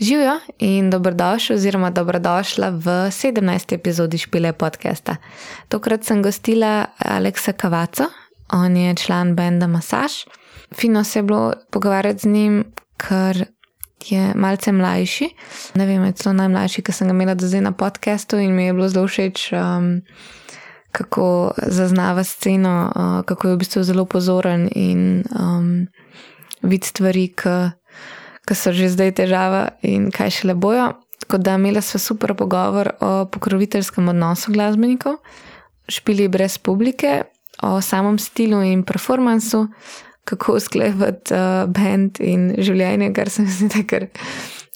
Živijo in dobrodošli, oziroma dobrodošla v 17. epizodi Špile podcasta. Tokrat sem gostila Aleksa Kavaco, on je član benda Masaž. Fino se je bilo pogovarjati z njim, ker je malce mlajši. Ne vem, je celo najmlajši, ki sem ga imela do zdaj na podkastu in mi je bilo zelo všeč, um, kako zaznava sceno, uh, kako je v bistvu zelo pozoren in um, vidi stvari, ki ki so že zdaj težava in kaj še le bojo. Tako da imela sva super pogovor o pokroviteljskem odnosu glasbenikov, špili brez publike, o samem stilu in performansu, kako usklejevati uh, bend in življenje, kar se mi zdi kar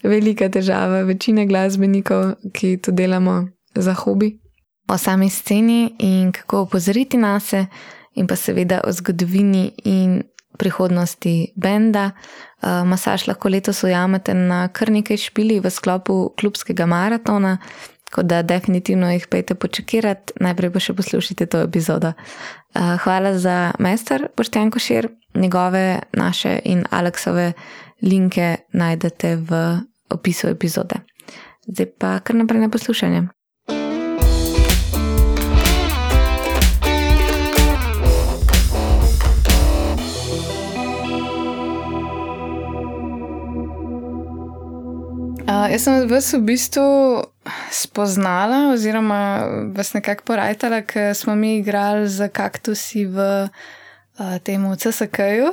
velika težava večine glasbenikov, ki to delamo za hobi. O sami sceni in kako opozoriti na se, in pa seveda o zgodovini in prihodnosti benda. Uh, masaž lahko letos ujamete na kar nekaj špili v sklopu klubskega maratona, tako da definitivno jih pejte počakirati, najprej pa še poslušajte to epizodo. Uh, hvala za mester Boštjan Košir, njegove, naše in Aleksove linke najdete v opisu epizode. Zdaj pa kar naprej na poslušanje. Uh, jaz sem vas v bistvu spoznala, oziroma vas nekako porajtala, ker smo mi igrali za kaktusi v uh, tem CSK-ju.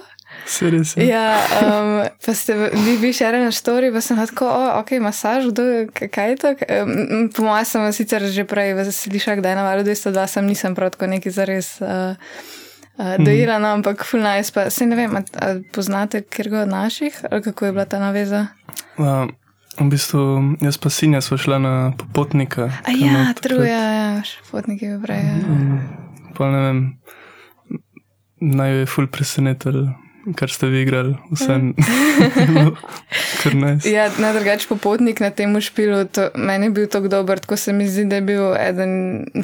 Je. Ja, um, pa ste vi, vi še ena štori, pa sem lahko, oh, ok, masaž, kdo, kaj je to? Um, po mojem sem sicer že prej slišala, da je na valu 202, sem nisem prav tako neki zares. Uh, Uh, dojela nam, ampak fulnajs, pa se ne vem, ali poznate kjer od naših, ali kako je bila ta naveza? Uh, V bistvu, jaz pa sinja smo šla na popotnika. A ja, truje, ja, še potniki v breju. Ja. Pa ne vem, naj je ful presenetil, kar ste vi igrali, vse. kar nice. Ja, na drugač popotnik na tem špilu, to, meni je bil tako dober, tako se mi zdi, da je bil eden,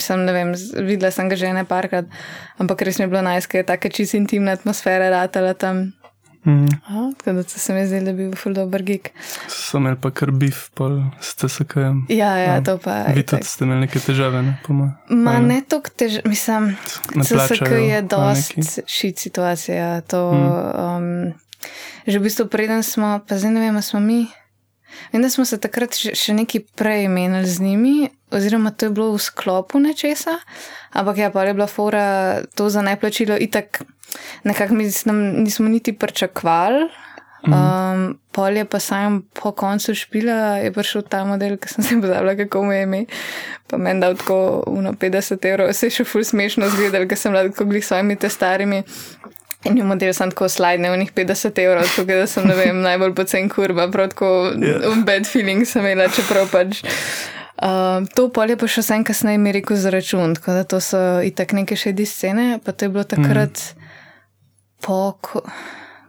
sem ne vem, videla sem ga že ne parkrat, ampak res mi je bilo najskaj, taka čist intimna atmosfera ratala tam. Mm. Oh, tako da se mi zdi, da bi bil ful dober gig. So imeli pa kar bif, pol ste se kaj. Ja, ja, to pa. Vi tudi ste imeli neke težave, ne? Ma ne toliko težav, mislim, CSK je dost šit situacija. To, mm. um, že v bistvu preden smo, pa zdaj ne vem, smo mi. Vem, da smo se takrat še nekaj prej menili z njimi, oziroma to je bilo v sklopu nečesa, ampak ja, pa je bila fora to za neplačilo itak nekako mi nismo niti pričakovali. Um, pol je pa sam po koncu špila, je prišel ta model, ki sem se pozabila, kako mu je ime. Pa meni dal tako 50 evrov, vse je še ful smešno zgledal, ker sem lahko glih s svojimi te starimi. In je model sem tako slidne, v njih 50 evrov, tukaj da sem, ne vem, najbolj pocen kurba, prav tako yeah. Ja. bad feeling sem imela, čeprav pač. Uh, to polje pa še sem kasneje mi rekel za račun, tako da to so itak neke še di scene, pa to je bilo takrat. Mm po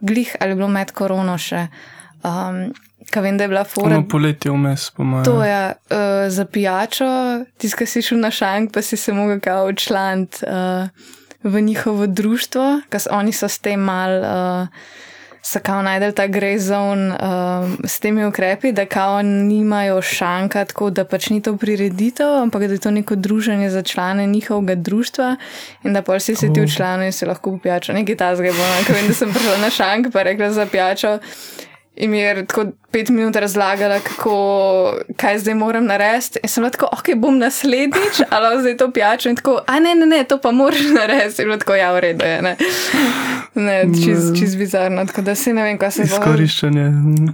glih ali bilo med korono še. Um, Kaj vem, da je bila fura. No, poletje vmes, po mojem. To je uh, za pijačo, tisti, ki si šel na šank, pa si se mogel kao člant uh, v njihovo društvo, ker oni so s tem mal. Uh, so kao najdel ta grey zone um, s temi ukrepi, da kao nimajo šanka, tako da pač ni to prireditev, ampak da je to neko druženje za člane njihovega društva in da pač si se ti v članu in se lahko popijačo. Nekaj tazga je bilo, no, ko vem, da sem prišla na šank, pa rekla za pijačo. In mi je tako pet minut razlagala, kako, kaj zdaj moram narediti. In sem tako, ok, bom naslednjič, ali zdaj to pijačo. In tako, a ne, ne, ne, to pa moraš narediti. In tako, ja, v redu je. Ne, ne čez, čez bizarno. Tako da si ne vem, kaj se zgodi. Izkoriščanje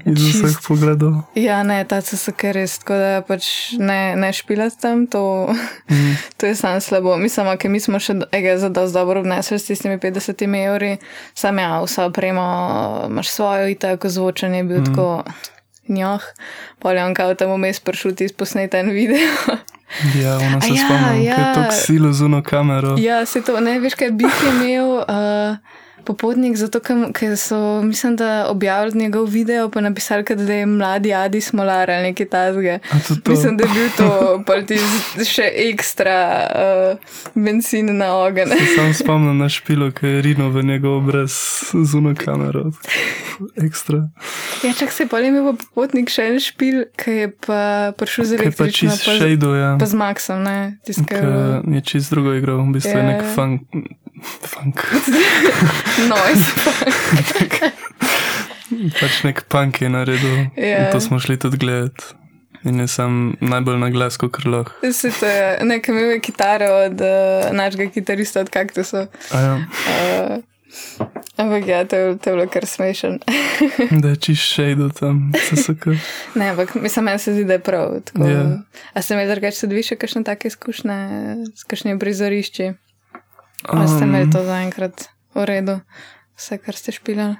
iz čist... vseh pogledov. Ja, ne, ta kar res, tako da pač ne, ne špilati tam, to, mm. to je sam slabo. Mislim, ker mi smo še ega za dosti dobro obnesli s tistimi 50 evri, sam ja, vsa oprema, imaš svojo itako zvočanje, je bil mm. tako njoh, poljem kao tam vmes prišel ti posneti en video. Ja, ono se ja, spomnim, ja. je to ksilo z uno kamero. Ja, se to, ne veš, kaj bi imel. Uh, popotnik, zato ker so, mislim, da objavili njegov video, pa napisali, da je mladi Adi Smolar ali nekaj tazga. Mislim, da je bil to še ekstra uh, benzin na ogen. Sam spomnim na špilo, ki je rino v njegov obraz z uno kamero. Ekstra. Ja, čak se je pa imel popotnik še en špil, ki je pa prišel z električno. Pa čist šejdo, ja. Pa z Maxom, ne? Tiskaj, je čist drugo igro, v bistvu je nek funk. funk. Noise. pač nek punk je naredil. Yeah. To smo šli tudi gledati. In je sam najbolj na glas, kot krlo. Se to je, nekaj imel je kitaro od uh, našega kitarista, od kaktusa. Ja. Uh, ampak ja, to je, to je bilo kar smešen. da je čist šejdo tam, se saka. ne, ampak mislim, meni se zdi, da je prav. Tako, yeah. Ja. A se mi drugače tudi više kakšne take izkušnje s kakšnimi prizorišči? Um, ste imeli to zaenkrat v redu? vse, kar ste špilali?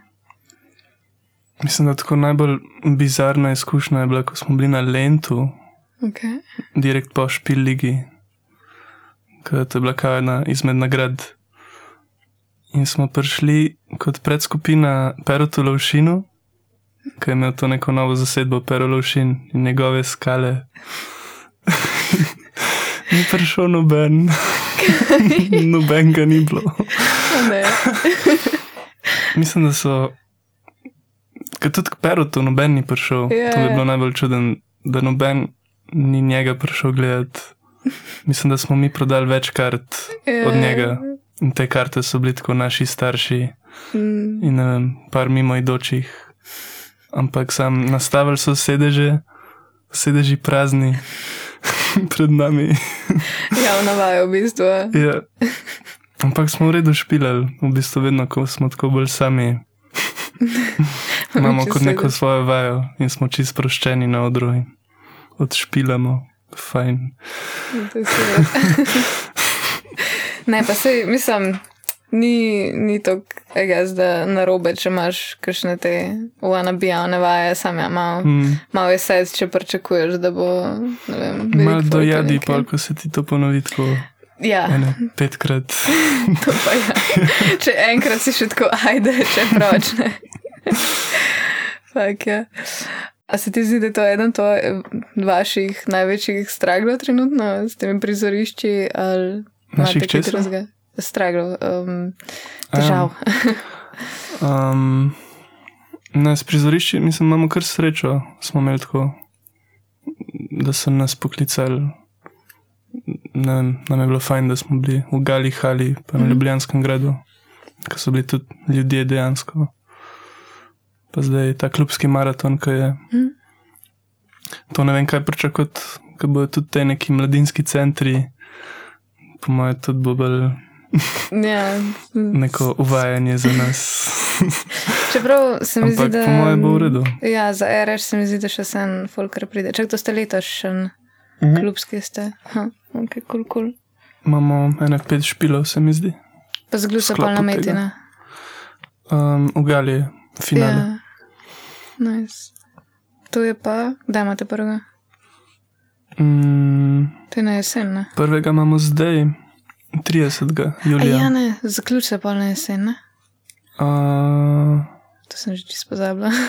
Mislim, da tako najbolj bizarna izkušnja je bila, ko smo bili na Lentu, okay. direkt po špiligi, ki je bila kaj ena izmed nagrad. In smo prišli kot predskupina Perotu Lovšinu, ki je imel to neko novo zasedbo Pero Lovšin in njegove skale. Ni prišel noben, noben ga ni bilo. Mislim, da so. Ker tudi k Perotu noben ni prišel. Yeah. To bi bilo najbolj čuden, da noben ni njega prišel gledati. Mislim, da smo mi prodali več kart yeah. od njega. In te karte so bili tako naši starši mm. in ne vem, par mimo idočih. Ampak sam nastavili so sedeže, sedeži prazni pred nami. ja, navajo v bistvu. ja. Ampak smo v redu špilali, v bistvu vedno, ko smo tako bolj sami. Imamo kot neko svojo vajo in smo čist sproščeni na odru in odšpilamo. Fajn. ne, pa se, mislim, ni, ni to, da na robe, če imaš kakšne te wanabijane vaje, sam ja, malo mm. mal je sed, če pričakuješ, da bo, vem. Malo dojadi, pa ko se ti to ponovi tako. Ja. Ene, petkrat. to. Ja. Če enkrat si še tako, ajde, če pročne. Fak, ja. A se ti zdi, da je to eden od vaših največjih straglov trenutno s temi prizorišči? Naših česa? Straglov, um, težav. um, ne, s prizorišči, mislim, imamo kar srečo, smo imeli tako, da so nas poklicali ne vem, nam je bilo fajn, da smo bili v Gali Hali, pa na mm. Ljubljanskem gradu, ker so bili tudi ljudje dejansko. Pa zdaj ta klubski maraton, ki je. Mm. To ne vem, kaj pričakovati, ker bodo tudi te neki mladinski centri, po mojem, tudi bo bolj. Ja. Neko uvajanje za nas. Čeprav se mi Ampak zdi, da. Po mojem, bo v redu. Ja, za RS se mi zdi, da še sen folker pride. Čak to ste letos -hmm. Klubski ste. Ha, okay, cool, cool. Imamo ene pet špilov, se mi zdi. Pa zglusa pa na metina. Um, v Galiji, finale. Ja. Nice. To je pa, da imate prvega. Mm, to je na jesen. Ne? Prvega imamo zdaj, 30. julija. A ja, ne, zaključite pa na jesen. Ne? Uh, to sem že čisto pozabila.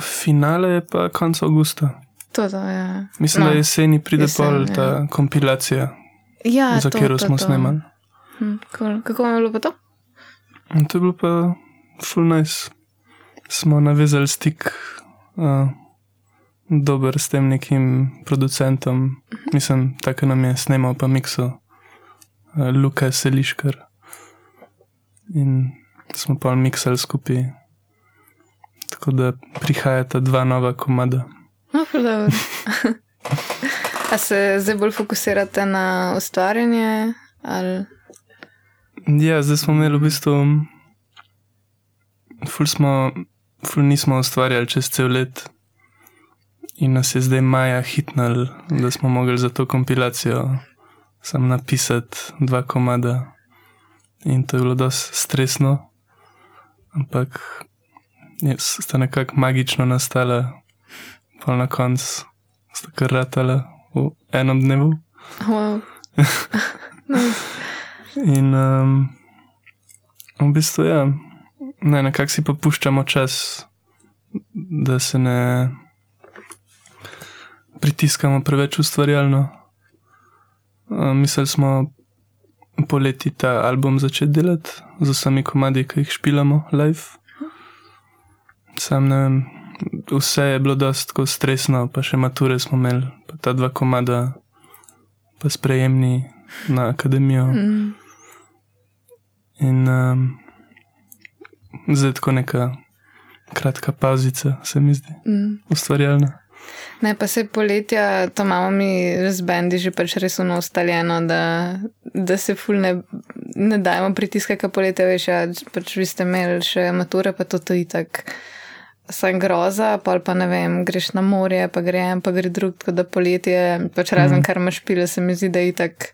finale je pa konec avgusta. To, to, ja. Mislim, no, da jeseni pride jesen, pol ta ja. kompilacija, ja, za katero smo snemali. Hm, cool. Kako vam je bilo pa to? To je bilo pa full nice. Smo navezali stik uh, dober s tem nekim producentom, uh mhm. -huh. mislim, tako nam je snemal pa mikso, uh, Luka Seliškar. In smo pa miksali skupaj. Tako da prihajata dva nova komada. No, A se zdaj bolj fokusirate na ustvarjanje? Ali... Ja, zdaj smo imeli v bistvu, ful, smo, ful nismo ustvarjali čez cel let. In nas je zdaj maja hitnal, da smo mogli za to kompilacijo sam napisati dva komada. In to je bilo dosti stresno, ampak je, sta nekako magično nastala pa na koncu sta kar ratala v enem dnevu. Wow. In um, V bistvu ja, ne, nekako si pa puščamo čas, da se ne pritiskamo preveč ustvarjalno. Uh, mislili smo poleti ta album začeti delati z vsemi komadi, ki jih špilamo live. Sam ne vem, vse je bilo dosta stresno, pa še mature smo imeli, pa ta dva komada, pa sprejemni na akademijo. Mm. In um, zdaj tako neka kratka pauzica, se mi zdi, Mm. ustvarjalna. Ne, pa se poletja, to imamo mi z bendi že pač res uno ustaljeno, da, da se ful ne, ne dajemo pritiska, ka poletja veš, ja, pač vi ste imeli še mature, pa to to itak. Sem groza, pa pa ne vem, greš na morje, pa gre en, pa gre drug, tako da poletje, pač razen mm. kar imaš pile, se mi zdi, da je itak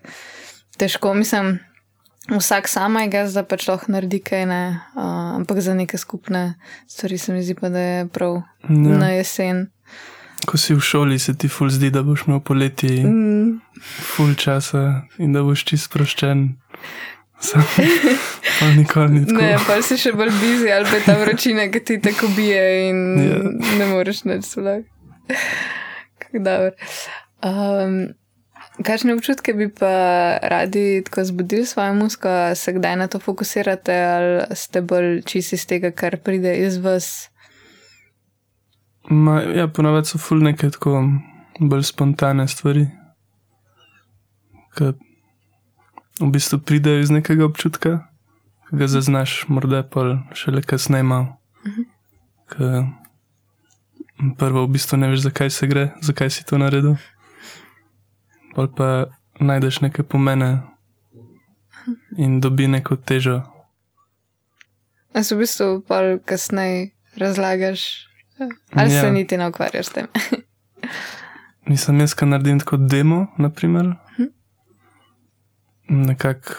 težko, mislim. Vsak sama je gaz, da pač lahko naredi kaj, ne, uh, ampak za neke skupne stvari se mi zdi pa, da je prav Ja. na jesen. Ko si v šoli, se ti ful zdi, da boš imel poleti Mm. ful časa in da boš čist sproščen. Pa nikoli ni tako. Ne, pa si še bolj bizi ali pa je ta vročina, ki ti tako bije in Ja. ne moreš več dobro. Um, kakšne občutke bi pa radi tako zbudili svojo musko, A se kdaj na to fokusirate ali ste bolj čisi iz tega, kar pride iz vas? Ma, ja, ponavadi so ful neke tako bolj spontane stvari, ki v bistvu pridejo iz nekega občutka, ki ga zaznaš morda pol šele kasneje malo. Ker prvo v bistvu ne veš, zakaj se gre, zakaj si to naredil. Pol pa najdeš neke pomene in dobi neko težo. A se v bistvu pa kasneje razlagaš, ali ja. se niti ne ukvarjaš s tem? Nisem jaz, ki naredim tako demo, naprimer. Nekako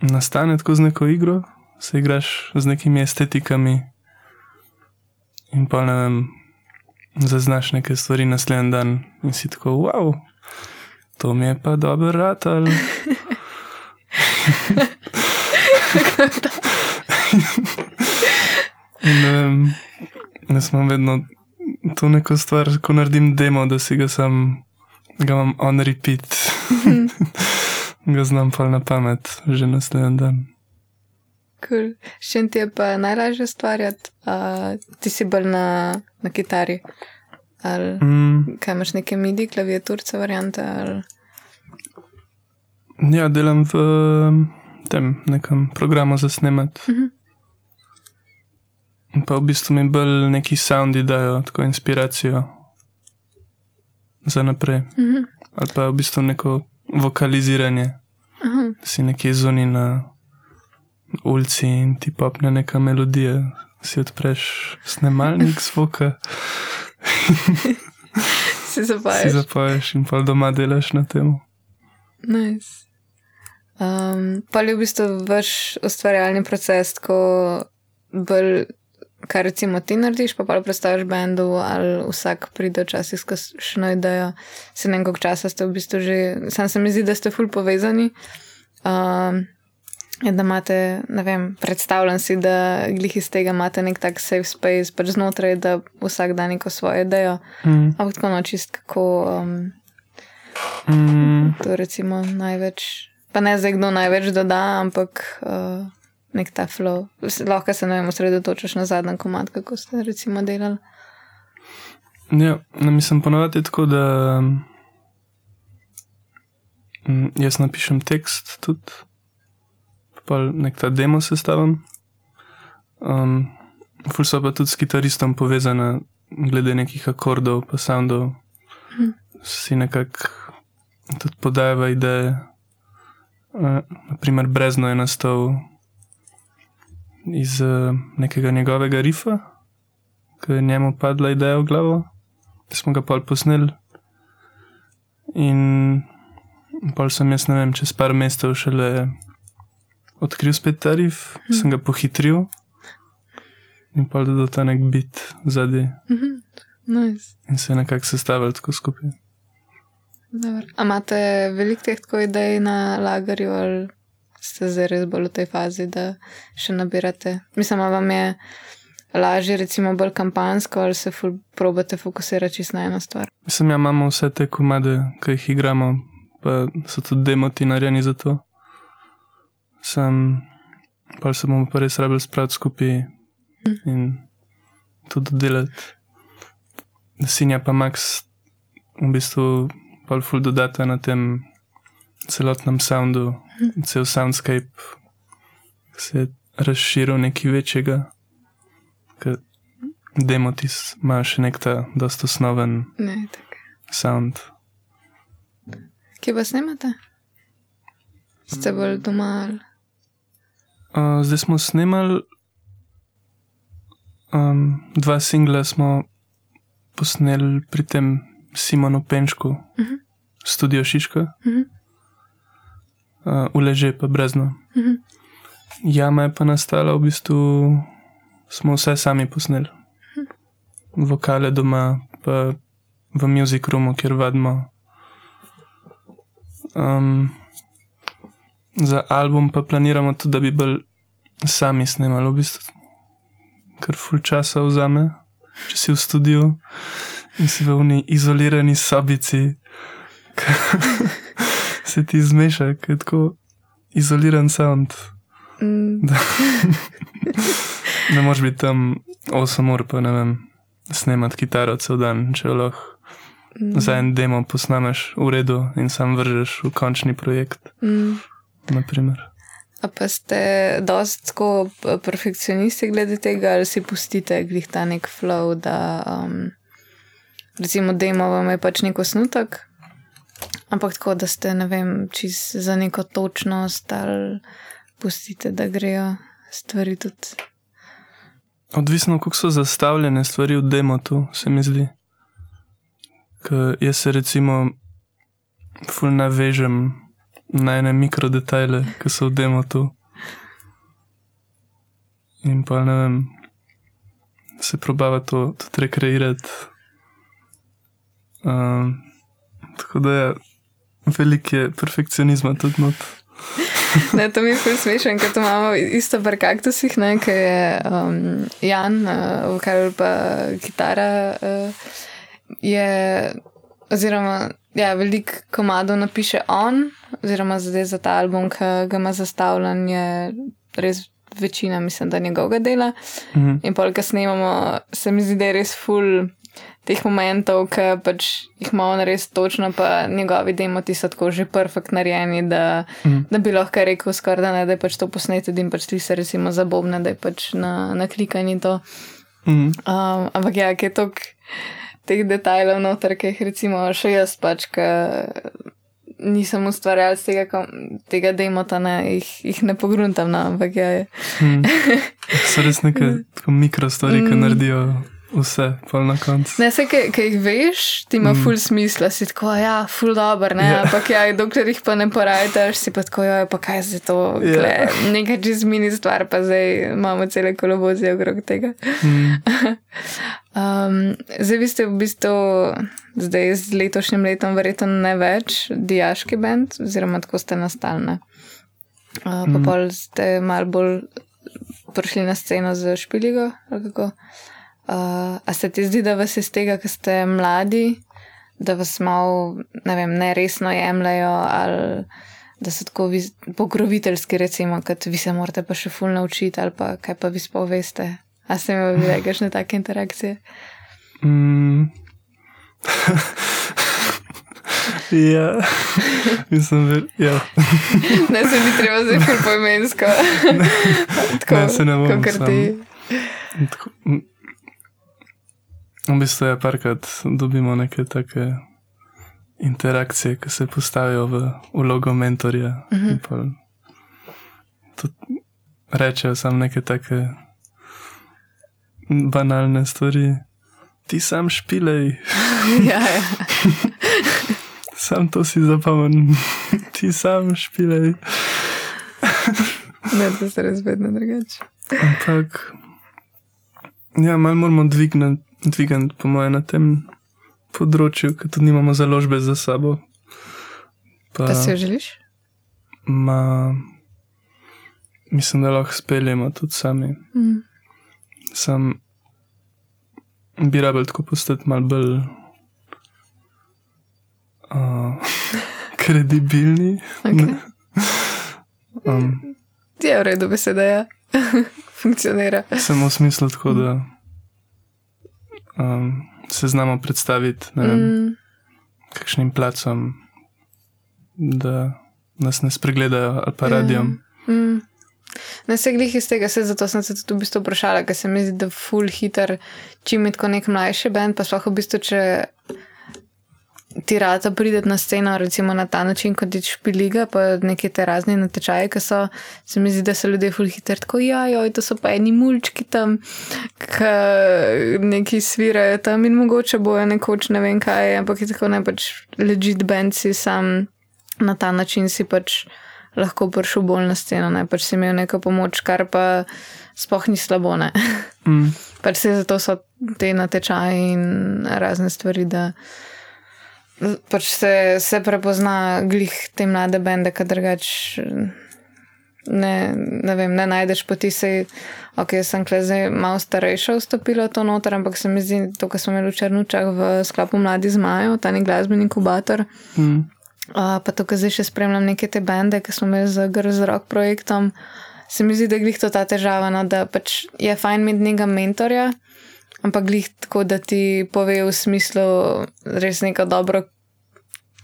nastane tako z neko igro, se igraš z nekimi estetikami in pa ne vem, zaznaš neke stvari naslednji dan in si tako, wow, to mi je pa dober rat ali. in ne vem, jaz imam vedno to neko stvar, ko naredim demo, da si ga sam, ga imam on repeat. ga znam pa na pamet, že naslednji dan. Cool. S čim ti je pa najlažje stvarjati? Uh, ti si bolj na, na kitari. Ali Mm, kaj imaš neke midi, klaviaturce, variante? Ali... ja, delam v tem nekem programu za snemat. Mhm. In Pa v bistvu mi bolj neki soundi dajo, tako inspiracijo za naprej. Mhm. Ali pa v bistvu neko vokaliziranje, Aha. da si nekje zunaj na ulici in ti popne neka melodija, si odpreš snemalnik zvoka, Si si zapaješ. zapoješ in pa doma delaš na tem. Nice. Um, pa je v bistvu vaš ustvarjalni proces, ko bolj, kar recimo ti narediš, pa pa predstaviš bendu, ali vsak pride včasih s kakšno idejo. Se ne vem, koliko časa ste v bistvu že, sam se mi zdi, da ste ful povezani. Um, da imate, ne vem, predstavljam si, da glih iz tega imate nek tak safe space, pač znotraj, da vsak da neko svojo idejo. Mm. Ampak tako no, čist kako. Um, Mm. To recimo največ, pa ne zdaj kdo največ doda, ampak uh, nek ta flow. Lahko se ne vem, osredotočiš na zadnji komad, kako ste recimo delali. Ja, ne mislim ponovadi tako, da mm, jaz napišem tekst tudi, pa nek ta demo sestavim. Um, ful so pa tudi s kitaristom povezana, glede nekih akordov, pa soundov. Si nekako tudi podajava ideje. Uh, naprimer, Brezno je nastal iz uh, nekega njegovega rifa, ki je njemu padla ideja v glavo smo ga pol posneli. In pol sem jaz, ne vem, čez par mesecev šele odkril spet tarif, mm. sem ga pohitril in pol dodal ta nek bit zadaj Mhm. Nice. in se je nekako sestavil tako skupaj. Dobar. A imate veliko teh tako idej na lagarju ali ste zdaj res bolj v tej fazi, da še nabirate? Mislim, a vam je lažje, recimo, bolj kampansko ali se probate fokusirati čisto na eno stvar? Mislim, ja, imamo vse te komade, ki jih igramo, pa so tudi demoti narejeni za to. Sem, pa se bomo pa res rabili spraviti skupaj in tudi delati. Sinja pa Max v bistvu pa ful dodata na tem celotnem soundu, cel soundscape se je razširil nekaj večjega, demotis ima še nek ta dosta osnoven Ne, tako. sound. Kje pa snemate? Ste bolj doma ali? Uh, zdaj smo snemali um, dva singla, smo posneli pri tem Simonu Penčku, uh Mhm. -huh. studio Šiška, Mhm. Uh, uleže pa brezno. Mhm. Jama je pa nastala v bistvu, smo vse sami posneli. Vokale doma, pa v music roomu, kjer vadimo. Um, za album pa planiramo tudi, da bi bolj sami snemali, v bistvu, kar ful časa vzame, če si v studiu in si v uni izolirani sobici, se ti zmeša, ker je tako izoliran sound. Mm, Ne moreš biti tam 8 ur, pa ne vem, snemati kitaro cel dan, če lahko mm, za en demo posnameš v redu in sam vržeš v končni projekt. mm. Naprimer. A pa ste dosti tako perfekcionisti glede tega, ali si pustite glih ta nek flow, da um, recimo demo vam je pač nek osnutek, ampak tako, da ste, ne vem, čist za neko točnost ali pustite, da grejo stvari tudi. Odvisno, kako so zastavljene stvari v demotu, se mi zdi. Ker jaz se recimo ful navežem na ene mikrodetajle, ki so v demotu. In pa ne vem, se probava to tudi rekreirati. Um, tako da je veliko je perfekcionizma tudi not. Ne, to mi je ful smešen, ker to imamo isto pri kaktusih, ne, ki je um, Jan, uh, vokal pa kitara, uh, je, oziroma, ja, veliko komadov napiše on, oziroma zdaj za ta album, ki ga ima zastavljen, je res večina, mislim, da njegovega dela. Mhm. In pol, ko snemamo, se mi zdi, da je res ful teh momentov, ki pač jih ima on res točno, pa njegovi demoti so tako že perfekt narejeni, da, Mhm. da bi lahko rekel skoraj, da, ne, da je pač to posneto in pač ti se recimo zabobne, da je pač na, na klikanje to. Mhm. Um, ampak ja, ki je toliko teh detajlov noter, ki jih recimo še jaz pač, ki nisem ustvarjal tega, kom- tega demota, ne, jih, jih ne pogruntam, no, ampak ja, je. Mm. So res neke tako mikrostvari, ki Mm. naredijo vse, pa na koncu. Ne, vse, ki, ki jih veš, ti ima Mm. ful smisla, si tako, ja, ful dobro, ne, Ja. yeah. ampak ja, dokler jih pa ne porajtaš, si pa tako, ja, pa kaj je to, Ja. yeah. nekaj čez mini stvar, pa zdaj imamo cele kolobozije okrog tega. Mm. Um, zdaj vi ste v bistvu, zdaj z letošnjim letom, verjetno ne več dijaški bend, oziroma tako ste nastali. Uh, pa mm. pol ste mal bolj prišli na sceno z špiligo. ali kako? Uh, a se ti zdi, da vas iz tega, ker ste mladi, da vas malo, ne vem, neresno jemljajo ali da so tako pokroviteljski, recimo, kot vi se morate pa še ful naučiti ali pa kaj pa vi spoveste. A ste imeli kdaj kakšne take interakcije? Mm. ja, mislim, ver, ja. Ne, se ni treba zdaj ful poimensko. tako, Ne, se ne bom, kakor ti. Tako. V bistvu je parkrat dobimo neke take interakcije, ki se postavijo v vlogo mentorja. Mhm. in pol tudi Rečejo samo neke take banalne stvari. Ti sam špilej, ja, ja. sam to si zapomni, ti sam špilej. Ne, to se res vedno drugače. Ampak, ja, malo moramo dvigniti, dvigniti, po mojem, na tem področju, ker tudi nimamo založbe za sabo. Pa si jo želiš? Ma, mislim, da lahko speljemo tudi sami. Mm. Sam bi rabel tako postati mal bolj uh, kredibilni. Okay. Um, Je v redu, beseda je. Funkcionira. Samo v smislu tako, da um, se znamo predstaviti vem, Mm. kakšnim placom, da nas ne spregledajo ali pa radijom. Mm. Na vse glih iz tega, se zato sem se tudi v bistvu vprašala, ker se mi zdi, da full hiter, čim je tako nek mlajši bend, pa sploh v bistvu, če ti rata prideti na sceno, recimo na ta način, kot je špiliga, pa neke te razne natečaje, ki so, se mi zdi, da so ljudje full hiter, tako ja, joj, to so pa eni mulčki tam, ki neki svirajo tam in mogoče bojo nekoč ne vem kaj, ampak je tako ne pač legit band si sam na ta način si pač lahko prišel bolj na sceno, ne pač si imel neko pomoč, kar pa sploh ni slabo. Ne? Mm. Pač se zato so te natečaje in razne stvari, da pač se, se prepozna glih te mlade bende, ki drugač ne, ne vem, ne najdeš poti se. Ok, sem kle zdaj malo starejša vstopila to noter, ampak se mi zdi, to, kar smo imeli v Črnučah v sklopu Mladi zmajev, ta nek glasbeni inkubator. Mm. Uh, pa to, kar zdaj še spremljam neke te bende, ki smo imeli z Grz Rock projektom, se mi zdi, da je glih to ta težava, no, da pač je fajn imeti nekega mentorja, ampak glih tako, da ti pove v smislu res neko dobro.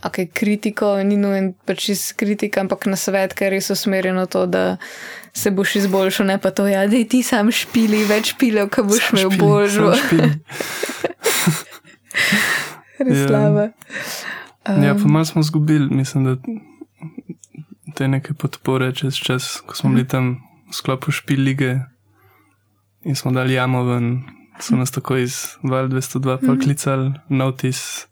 Ok, kritiko, ni nujen pač iz kritika, ampak na svet, ker je res usmerjeno to, da se boš izboljšal, ne pa to, ja, da ti sam špili, več pilev, ko boš imel Špili, božjo. Res Ja. slaba. Ja, pa malo smo izgubili, mislim, da te neke podpore čez čas, ko smo bili tam v sklopu špil lige in smo dali jamo ven, so nas tako iz Val 202 pa klicali notis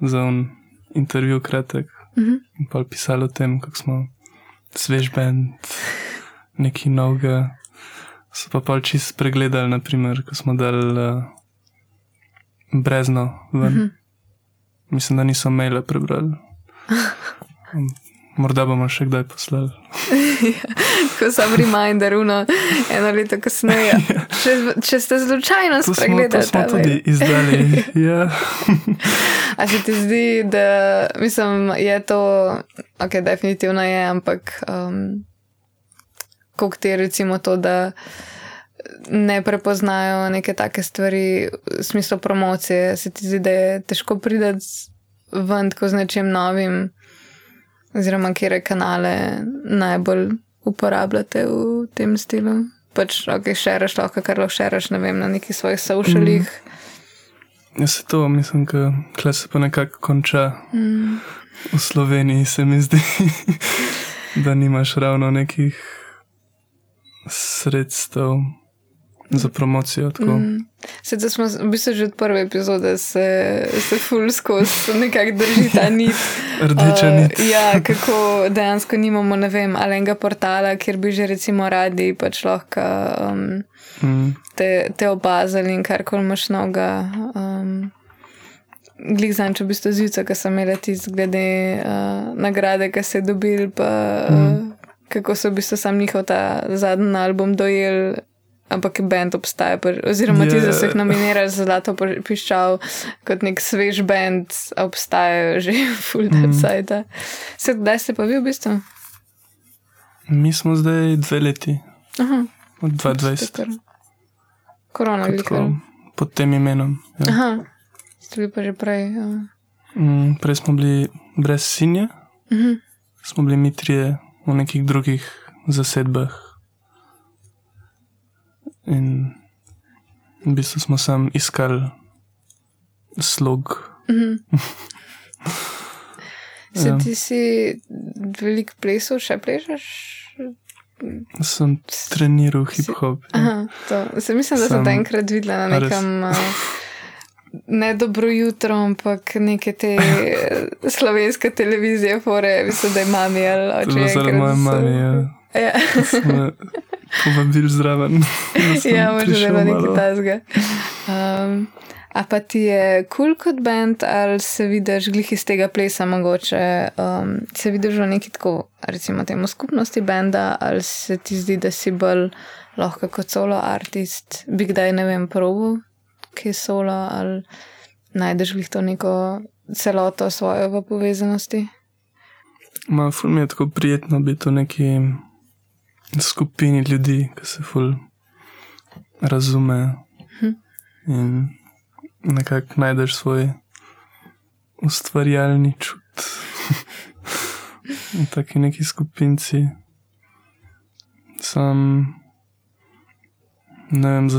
za un intervju kratek Mhm. in pa pisali o tem, kako smo svež band, neki novega. So pa pol čist pregledali, naprimer, ko smo dali uh, brezno ven. Mhm. Mislim, da niso maile prebrali. Morda bomo še kdaj poslali. ko sem reminder, uno, eno leto kasneje. Če, če ste slučajno To smo, to spregledali, smo tudi izdali. Ja. A se ti zdi, da mislim, je to, ok, definitivno je, ampak um, koliko ti je recimo to, da ne prepoznajo neke take stvari v smislu promocije, se ti zdi, da je težko priti ven tako z nečim novim, oziroma kere kanale najbolj uporabljate v tem stilu. Pač, ok, šeraš lahko, kar lahko šeraš, ne vem, na nekih svojih socialih. Ja, se to, mislim, da se pa nekako konča Mm. v Sloveniji, se mi zdi, da nimaš ravno nekih sredstev za promocijo. Tako. Mm. Sedaj smo v bistvu že od prve epizode se, se full skozi nekako drži ta nit. Rdeča Uh, nit. ja, kako dejansko nimamo, ne vem, ali enega portala, kjer bi že recimo radi pač lahko um, Mm. te, te opazili in kar koli imaš noga. Um, Glik znam, če v bistvu zjutraj, ko sem imela tisti glede uh, nagrade, ki se je dobil, pa mm. uh, kako so v bistvu sam njihov ta zadnji album dojel. Ampak bend obstaja, oziroma ti, da Je. so jih nominirali za Zlato piščal, kot nek svež bend, obstajajo že full Mm. website. Se kdaj ste pa vi v bistvu? Mi smo zdaj dve leti, Aha, od to je 20, kar- Korona, kot veliko. tako, pod tem imenom. Ja. Aha, ste bili pa že prej. Ja. Mm, prej smo bili brez sinja, Mhm. smo bili mi trije v nekih drugih zasedbah. In v bistvu smo sam iskali slog. Mhm. Se Ja. ti si veliko plesov, še plešeš? Sem treniral hip-hop. Ja. Aha, to. Se mislim, da sem te enkrat videla na nekem. Ne dobro jutro, ampak neke te slovenske televizije, fore, mislim, da je mami ali oče. moje so- mame. Ja. Ja, Smo povabili zraven. ja da je bilo nekaj tasga. Um, A pa ti je kul cool kot bend, ali se vidiš glih iz tega plesa, mogoče um, se vidiš v neki tako, recimo, temu skupnosti benda, ali se ti zdi, da si bolj lahko kot solo artist, bi kdaj ne vem, probo, ki je solo, ali najdeš glih to neko celoto svojo v povezanosti. Ma, ful mi je tako prijetno biti v neki skupini ljudi, ki se ful razume hm. in nekako najdeš svoj ustvarjalni čut. v taki neki skupinci. Sam ne vem,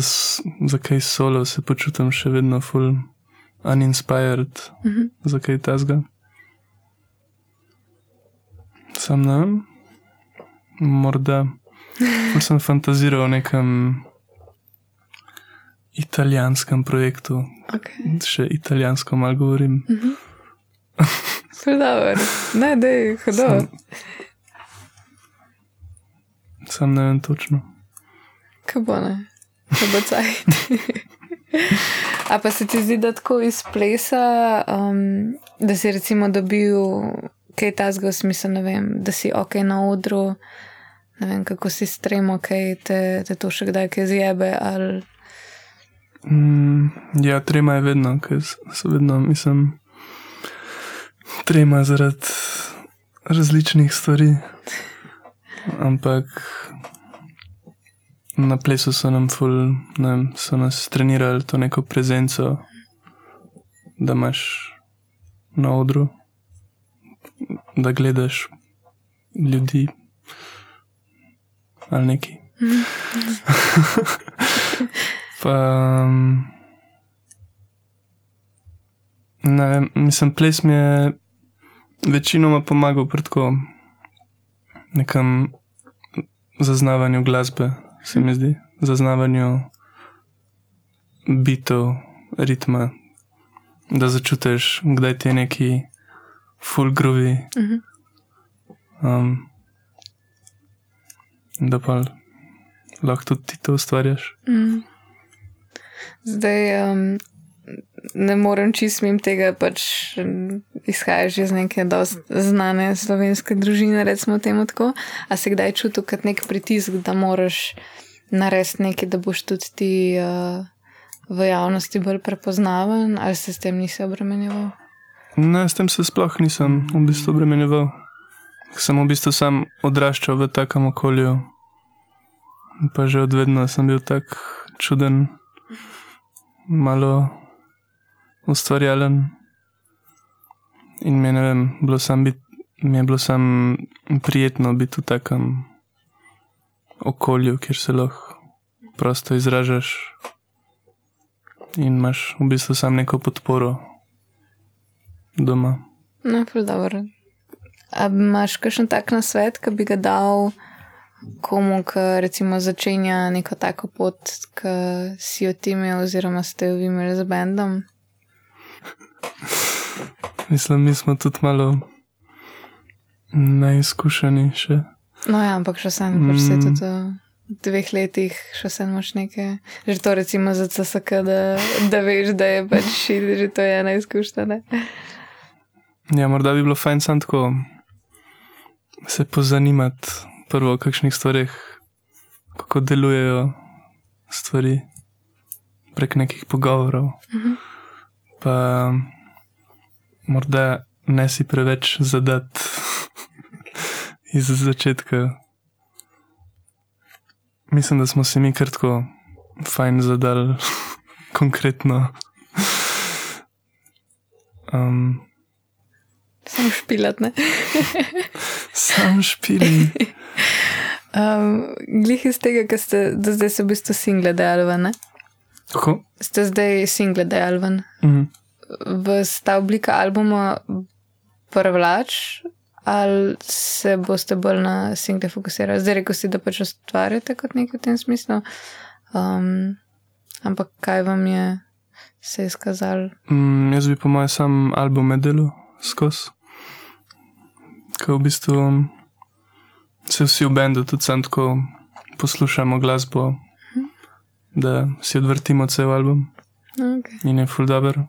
zakaj za solo se počutim še vedno ful uninspired, mhm. zakaj tazga. Sam ne vem, morda sem fantaziral o nekem italijanskem projektu, okay. še italijansko malo govorim. Predavor, ne, da je hodo. Sam, sam ne vem točno. Kaj bo ne, kaj bo cajt. A pa se ti zdi, da tako iz plesa, um, da si recimo dobil kaj tasga v smislu, ne vem, da si ok na odru, ne vem, kako si stremo, kaj te, te to še kdaj kaj zjebe ali. Mm, ja, trema je vedno, ker so vedno, mislim, trema zaradi različnih stvari. Ampak na plesu so nam ful, ne, so nas trenirali to neko prezenco, da imaš na odru, da gledaš ljudi ali neki. pa, um, ne vem, mislim, ples mi je večinoma pomagal pri tako nekem zaznavanju glasbe se mi zdi, zaznavanju bitov, ritma, da začutiš, kdaj ti je neki full groovy. Mhm. Um, da pa lahko tudi ti to ustvarjaš. Mhm. Zdaj, um, ne morem čistim tega, pač izhajaš iz neke znane slovenske družine, recimo temu tako. A se kdaj čutil kot nek pritisk, da moraš narediti nekaj, da boš tudi ti uh, v javnosti bolj prepoznaven, ali se s tem nisi obremenjeval? Ne, s tem se sploh nisem v bistvu obremenjeval. Sem v bistvu sam odraščal v takem okolju, pa že odvedno sem bil tak čuden, malo ustvarjalen. In mi je, vem, bilo bit, mi je bilo sam prijetno biti v takem okolju, kjer se lahko prosto izražaš in imaš v bistvu samo neko podporo doma. No, dobro. A imaš kakšen tak na svet, ki bi ga dal komu, ki recimo začenja neko tako pot, ki si jo ti imel, oziroma ste jo imeli z bendom? Mislim, mi smo tudi malo neizkušeni še. No, ja, ampak še sem, mm. pač se mm. tudi v dveh letih, še sem moč nekaj. Že to recimo za CSK, da, da veš, da je pač šit, že to je ena izkušnja. Ne? Ja, morda bi bilo fajn sam tako se pozanimati prvo o kakšnih stvarih, kako delujejo stvari prek nekih pogovorov. Uh mhm. -huh. Pa morda ne si preveč zadati iz začetka. Mislim, da smo se mi kratko fajn zadali, konkretno. Um, Sam špilat, ne? Sam špilat. Um, glih iz tega, ker ste do zdaj se v bistvu single dejali, ne? Kako? Ste zdaj single dejali? Mhm. V sta oblika albuma privlač, ali se boste bolj na single fokusirali? Zdaj reko si, da pač ustvarjate kot nekaj v tem smislu. Um, ampak kaj vam je se izkazalo? Mm, jaz bi po mojem sam album medelu skozi. Ko v bistvu se vsi v bendu tudi sam tako poslušamo glasbo, da si odvrtimo cel album. Okay. in je full dobro,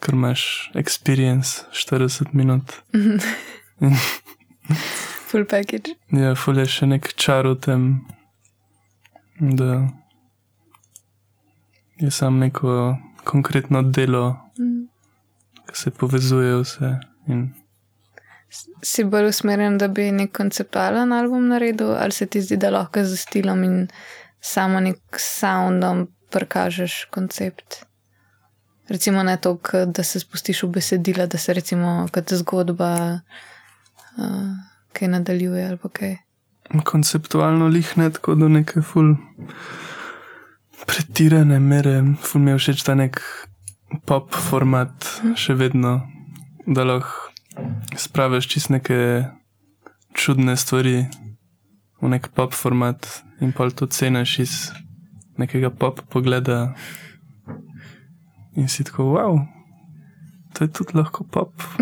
ker imaš experience 40 minut. Full package. Ja, full je še nek čar v tem, da je sam neko konkretno delo, Mm. ki se povezuje vse. In Si bolj usmerjen, da bi nek konceptualen album naredil, ali se ti zdi, da lahko z stilom in samo nek soundom prikažeš koncept? Recimo ne to, da se spustiš v besedila, da se recimo kot zgodba uh, kaj nadaljuje ali kaj. konceptualno lih ne tako do neke ful pretirane mere, ful mi je všeč ta nek pop format, še vedno, da lahko spraviš čist neke čudne stvari v nek pop format in pol to ceniš iz nekega pop pogleda in si tako, wow, to je tudi lahko pop.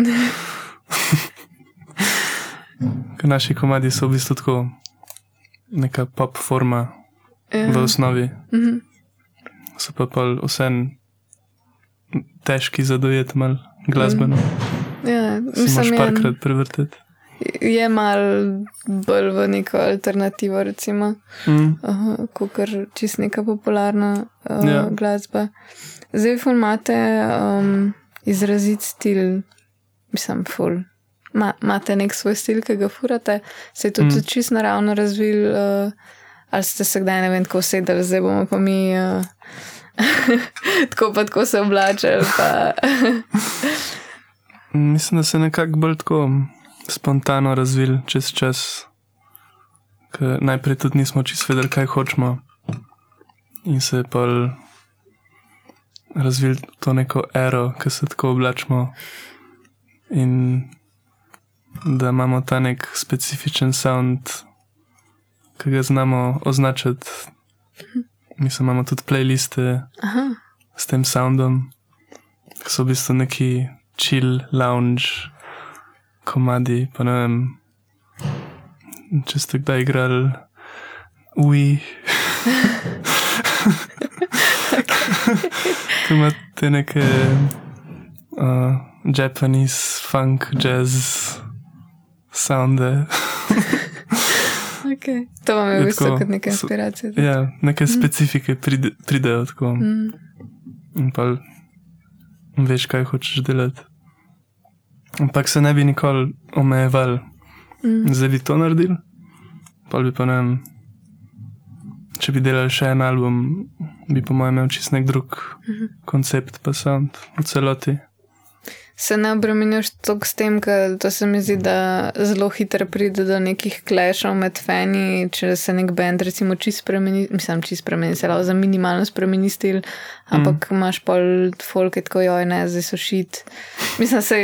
Ker naši komadi so v bistvu tako neka pop forma v Ja. osnovi, Mhm. so pa pa vsem težki za dojet mal glasbeno. Ja, Si moraš mislim, parkrat prevrteti. je mal bolj v neko alternativo, recimo. Mm. kot čist neka popularna uh, Ja. yeah. glasba. Zdaj, ful imate um, izrazit stil, mislim, ful. Ma, imate nek svoj stil, ki ga furate, se je tudi Mm. čist naravno razvil, uh, ali ste se kdaj ne vem, tako usedeli, zdaj bomo pa mi uh, tako pa tako se oblačili. Pa, Mislim, da se je nekako bolj tako spontano razvil čez čas. Ker najprej tudi nismo čisto vedeli, kaj hočemo. In se je pa razvil to neko ero, ki se tako oblačimo. In da imamo ta nek specifičen sound, ki ga znamo označiti. Mislim, imamo tudi playliste aha, s tem soundom, ki so v bistvu neki chill, lounge, komadi. Pa ne vem, če ste kdaj igrali Wii. Tu imate neke uh, Japanese funk, jazz, sounde. okay. To vam je v bistvu tako, kot neka inspiracija. Ja, neke specifike pride, pridejo tako. Mm. In pa veš, kaj hočeš delati. Ampak se ne bi nikoli omejeval, Mm. zdaj bi to naredil, pa bi pa ne vem. Če bi delali še en album, bi po mojem imel čist nek drug koncept, pa sound v celoti. Se ne obremeniš toliko s tem, ker to se mi zdi, da zelo hitro pride do nekih klešov med fani, če se nek bend recimo čist spremeni, mislim, čist spremeni, se lahko za minimalno spremeni stil, ampak mm. imaš pol folk, je tako joj, ne, zdaj so šit. Mislim, se,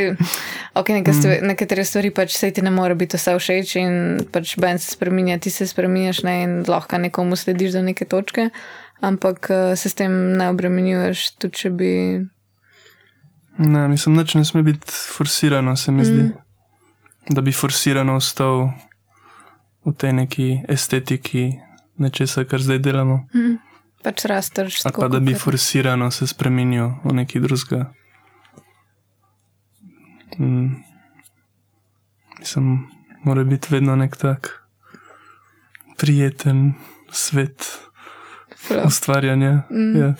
ok, neke stvari, mm. nekatere stvari pač se ti ne more biti vse všeč in pač bend se spremenja, ti se spremenjaš ne in lahko nekomu slediš do neke točke, ampak eh, se s tem ne obremenjuješ, tudi če bi. Ne, mislim, da ne sme biti forsirano, se mi mm. zdi. Da bi forsirano ostal v tej neki estetiki nečesa, kar zdaj delamo. Mm. Pač rasteš. Ali pa da bi forsirano se spremenil v neki drugega. Mm. Mislim, mora biti vedno nek tak prijeten svet ustvarjanja. Mm. Ja.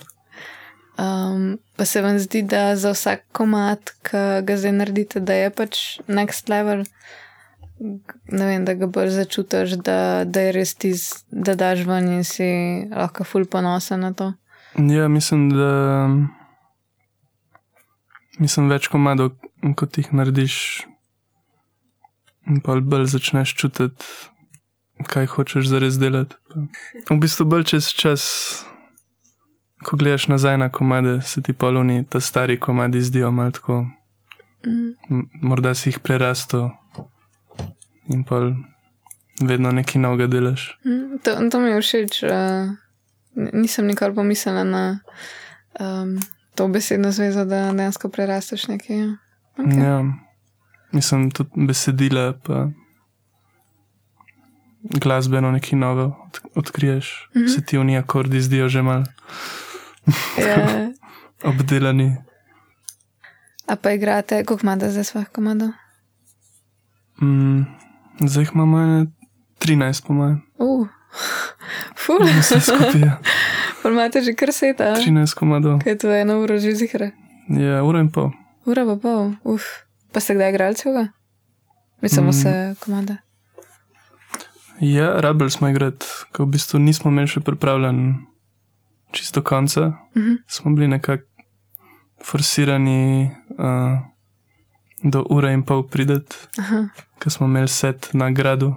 Um, pa se vam zdi, da za vsak komat, ki ga zdaj naredite, da je pač next level, ne vem, da ga bolj začutiš, da, da je res ti, da daš ven in si lahko ful ponosen na to. ja, mislim, da mislim več komadov, kot jih narediš, in pa bolj začneš čutiti, kaj hočeš zares delati. V bistvu bolj čez čas. Ko gledaš nazaj na komade, se ti poluni, ta stari komadi zdijo malo tako. Mm. Morda si jih prerastel in pa vedno nekaj novega delaš. Mm, To, to mi je všeč. Uh, nisem nikoli pomislila na um, to besedno zvezo, da dejansko prerasteš nekaj. ja. Okay. Ja, mislim tudi besedila, pa glasbeno nekaj novo od, odkriješ. Mm. -hmm. Se ti oni akordi zdijo že mal. Ja, obdelani. A pa igrate, koliko imate za svojih komadov? Mm, zdaj jih imamo ene 13, po mojem. Uh, ful, Vse skupaj je ful imate že kar seta. 13 komadov. Kaj je to eno uro že zihre? Je ura in pol. Ura pa pol, uf. Pa ste kdaj igrali celega? Mislim, Mm. vse komade. Ja, rabili smo igrati, ko v bistvu nismo imeli še pripravljen čisto konca. Mhm. Smo bili nekako forsirani uh, do ure in pol prideti, Aha. ker smo imeli set na gradu,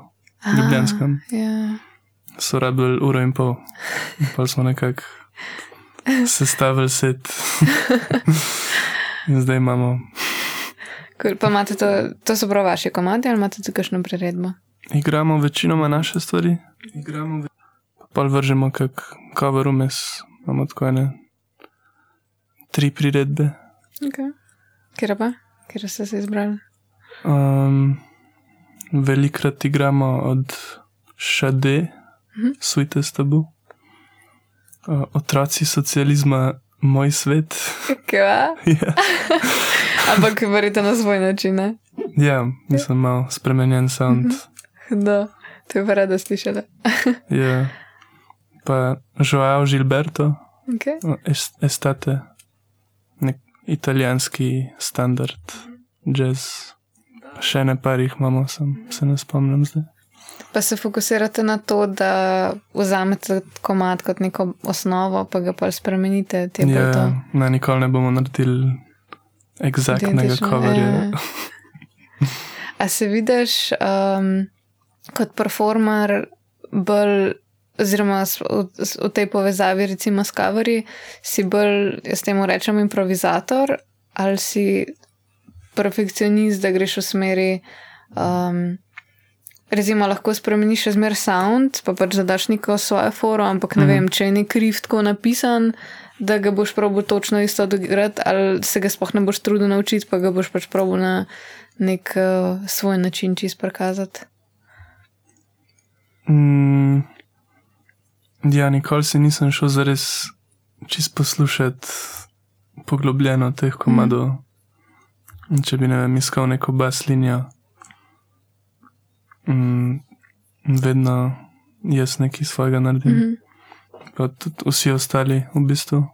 Ljubljanskem. Ja. so rabili uro in pol. In pa smo nekako sestavili set. in zdaj imamo, Cool. Pa imate to, to so prav vaše komade ali imate tudi kakšno priredbo? igramo večinoma naše stvari, igramo, ve- pa vržemo kak cover umes, imamo tako ene tri priredbe. Okay. Kjer pa? Kjer ste se izbrali? Um, velikrat igramo od Šade, Mhm. Sweetest Tabu, uh, Otroci socializma, Moj svet. Kva? ja. Ampak verjete na svoj način, ne? ja, nisem mal spremenjen sound. Da, to je pa rada slišala. ja. Pa Joao Gilberto, Okay. es- Estate, nek italijanski standard, jazz. Še ne par jih imamo, sem, se ne spomnim zdaj. Pa se fokusirate na to, da vzamete komad kot neko osnovo, pa ga pa spremenite. Ja, ne, nikoli ne bomo naredili eksaktnega coverja. ja. A se vidiš um, kot performer bolj, oziroma v, tej povezavi, recimo s kaveri, si bolj, jaz temu rečem, improvizator ali si perfekcionist, da greš v smeri. Um, Recimo, lahko spremeniš še zmer sound, pa pač zadaš neko svojo foro, ampak ne mm. vem, če je nek riff tako napisan, da ga boš probil točno isto odigrati, ali se ga sploh ne boš trudil naučiti, pa ga boš pač probil na nek uh, svoj način čist prikazati. Mm, ja, nikoli si nisem šel zares čist poslušati poglobljeno teh komadov. Mm. Če bi ne vem, iskal neko bas linijo, mm, vedno jaz nekaj svojega naredim. Mm Mhm. -hmm. Pa tudi vsi ostali, v bistvu.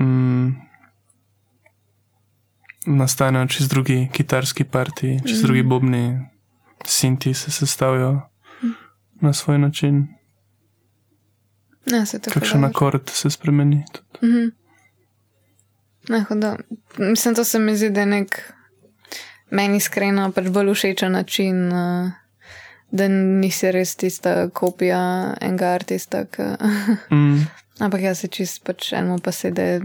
Mm, nastanejo čez drugi kitarski partiji, čez mm. drugi bobni, sinti se sestavljajo na svoj način. Ne, se tako Kakšen akord se spremeni. tudi. Mhm. Ne, hudo. Mislim, to se mi zdi, da je nek meni iskreno pač bolj všečen način, uh, da nisi res tista kopija enega artista. Ki... Mm, Ampak jaz se čist pač enemu pa se, da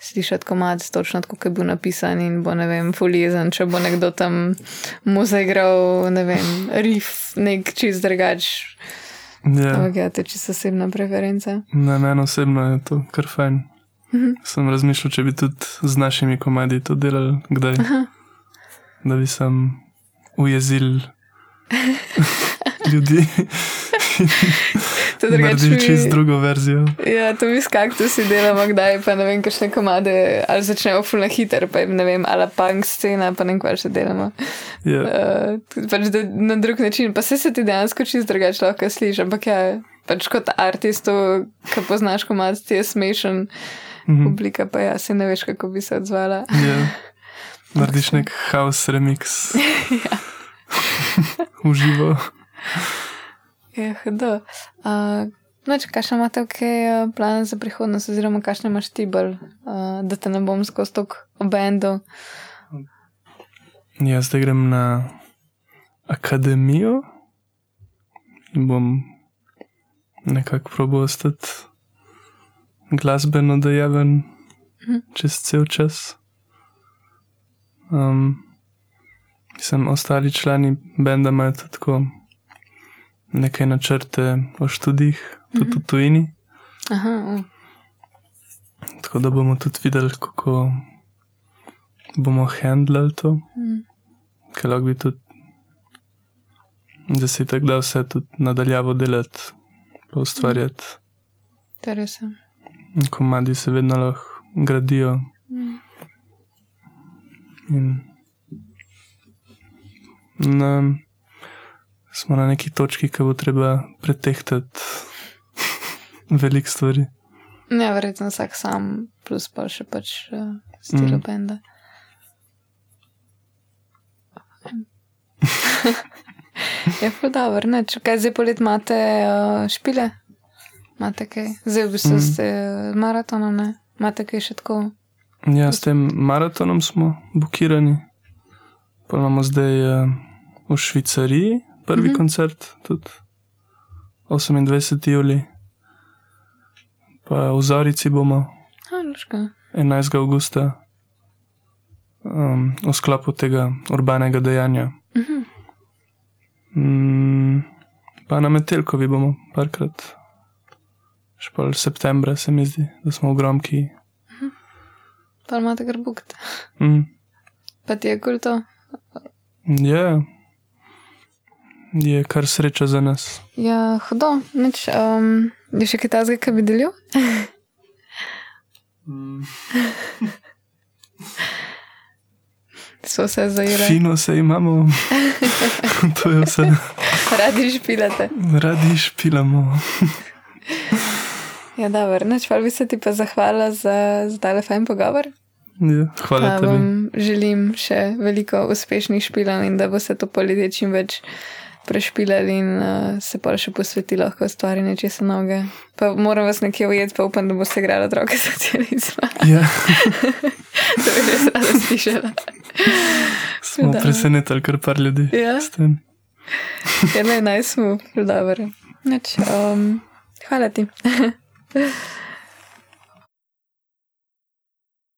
slišati komad točno tako, kot je bil napisan in bo ne vem, fulizen, če bo nekdo tam mu zaigral, ne vem, riff, nek čist drugač. ja, Ampak ja, to je čisto osebna preferenca. na meni osebno je to kar fajn. Mhm. Sem razmišljal, če bi tudi z našimi komadi to delali, kdaj. Da bi sem ujezil ljudi, To drugače mi- čist drugo verzijo. Ja, to mi s kaktusi delamo, kdaj pa ne vem, kakšne komade, ali začnejo fulno hiter, pa jim ne vem, ali punk scena, pa ne vem, kaj še delamo. Ja. Uh, pač da, na drug način, pa se se ti dejansko čist drugače lahko slišiš, ampak ja, pač kot artist, ki poznaš komad, ti je smešen, Mhm. publika pa ja, se ne veš, kako bi se odzvala. Ja. Narediš nek house remix. Uživo. Je hudo. Uh, Noč, kakšne imate ok uh, plane za prihodnost, oziroma kakšne imaš ti bolj, uh, da te ne bom skozi tok obendal. Jaz zdaj grem na akademijo in bom nekako probal ostati glasbeno dejaven čez cel čas. Um, sem ostali člani benda, imajo tako nekaj načrte o študijih, tudi v tujini. Aha, uh. Tako da bomo tudi videli, kako bomo handlali to, Mm. ker lahko bi tudi, da si tako da vse tudi nadaljavo delati, pa ustvarjati. je res. ja. komadi se vedno lahko gradijo. In na, smo na neki točki, ki bo treba pretehtati veliko stvari. Ja, verjetno vsak sam, plus pa še pač uh, stilo mm. benda. je pa dobro, ne? Če kaj zdaj polet imate uh, špile? Imate kaj? Zdaj v bistvu mm. ste maratonom, ne? Imate kaj še tako? Ja, s tem maratonom smo blokirani. Pa imamo zdaj uh, v Švicariji prvi mm -hmm. koncert, tudi 28. juli pa v Zorici bomo. Aloška. 11. augusta um, v sklopu tega urbanega dejanja. Uh -huh. mm, pa na Metelkovi bomo parkrat, špal septembra se mi zdi, da smo v gromki. Uh -huh. Pa imate kar bukt. Mm. Pa ti je kul to? Ja, je kar sreča za nas. Ja, hudo, nič. Um... Je še kaj takega, kar bi delil? Mm. So se zajeli. Fino se imamo, to je vse. Radi špilate. Radi špilamo. ja, da, vrneč, pa bi se ti pa zahvala za, za tale fajn pogovor. Ja, hvala tebi. Želim še veliko uspešnih špilov in da bo se to poletje čim več prešpilali in uh, se pa še posvetili lahko stvari nečesa noge. Pa moram vas nekje ujeti, pa upam, da bo se igrala droga socializma. Ja. to bi res rada slišala. Smo presenetili kar par ljudi. Ja. Ja, naj smo, dobro. Um, hvala ti.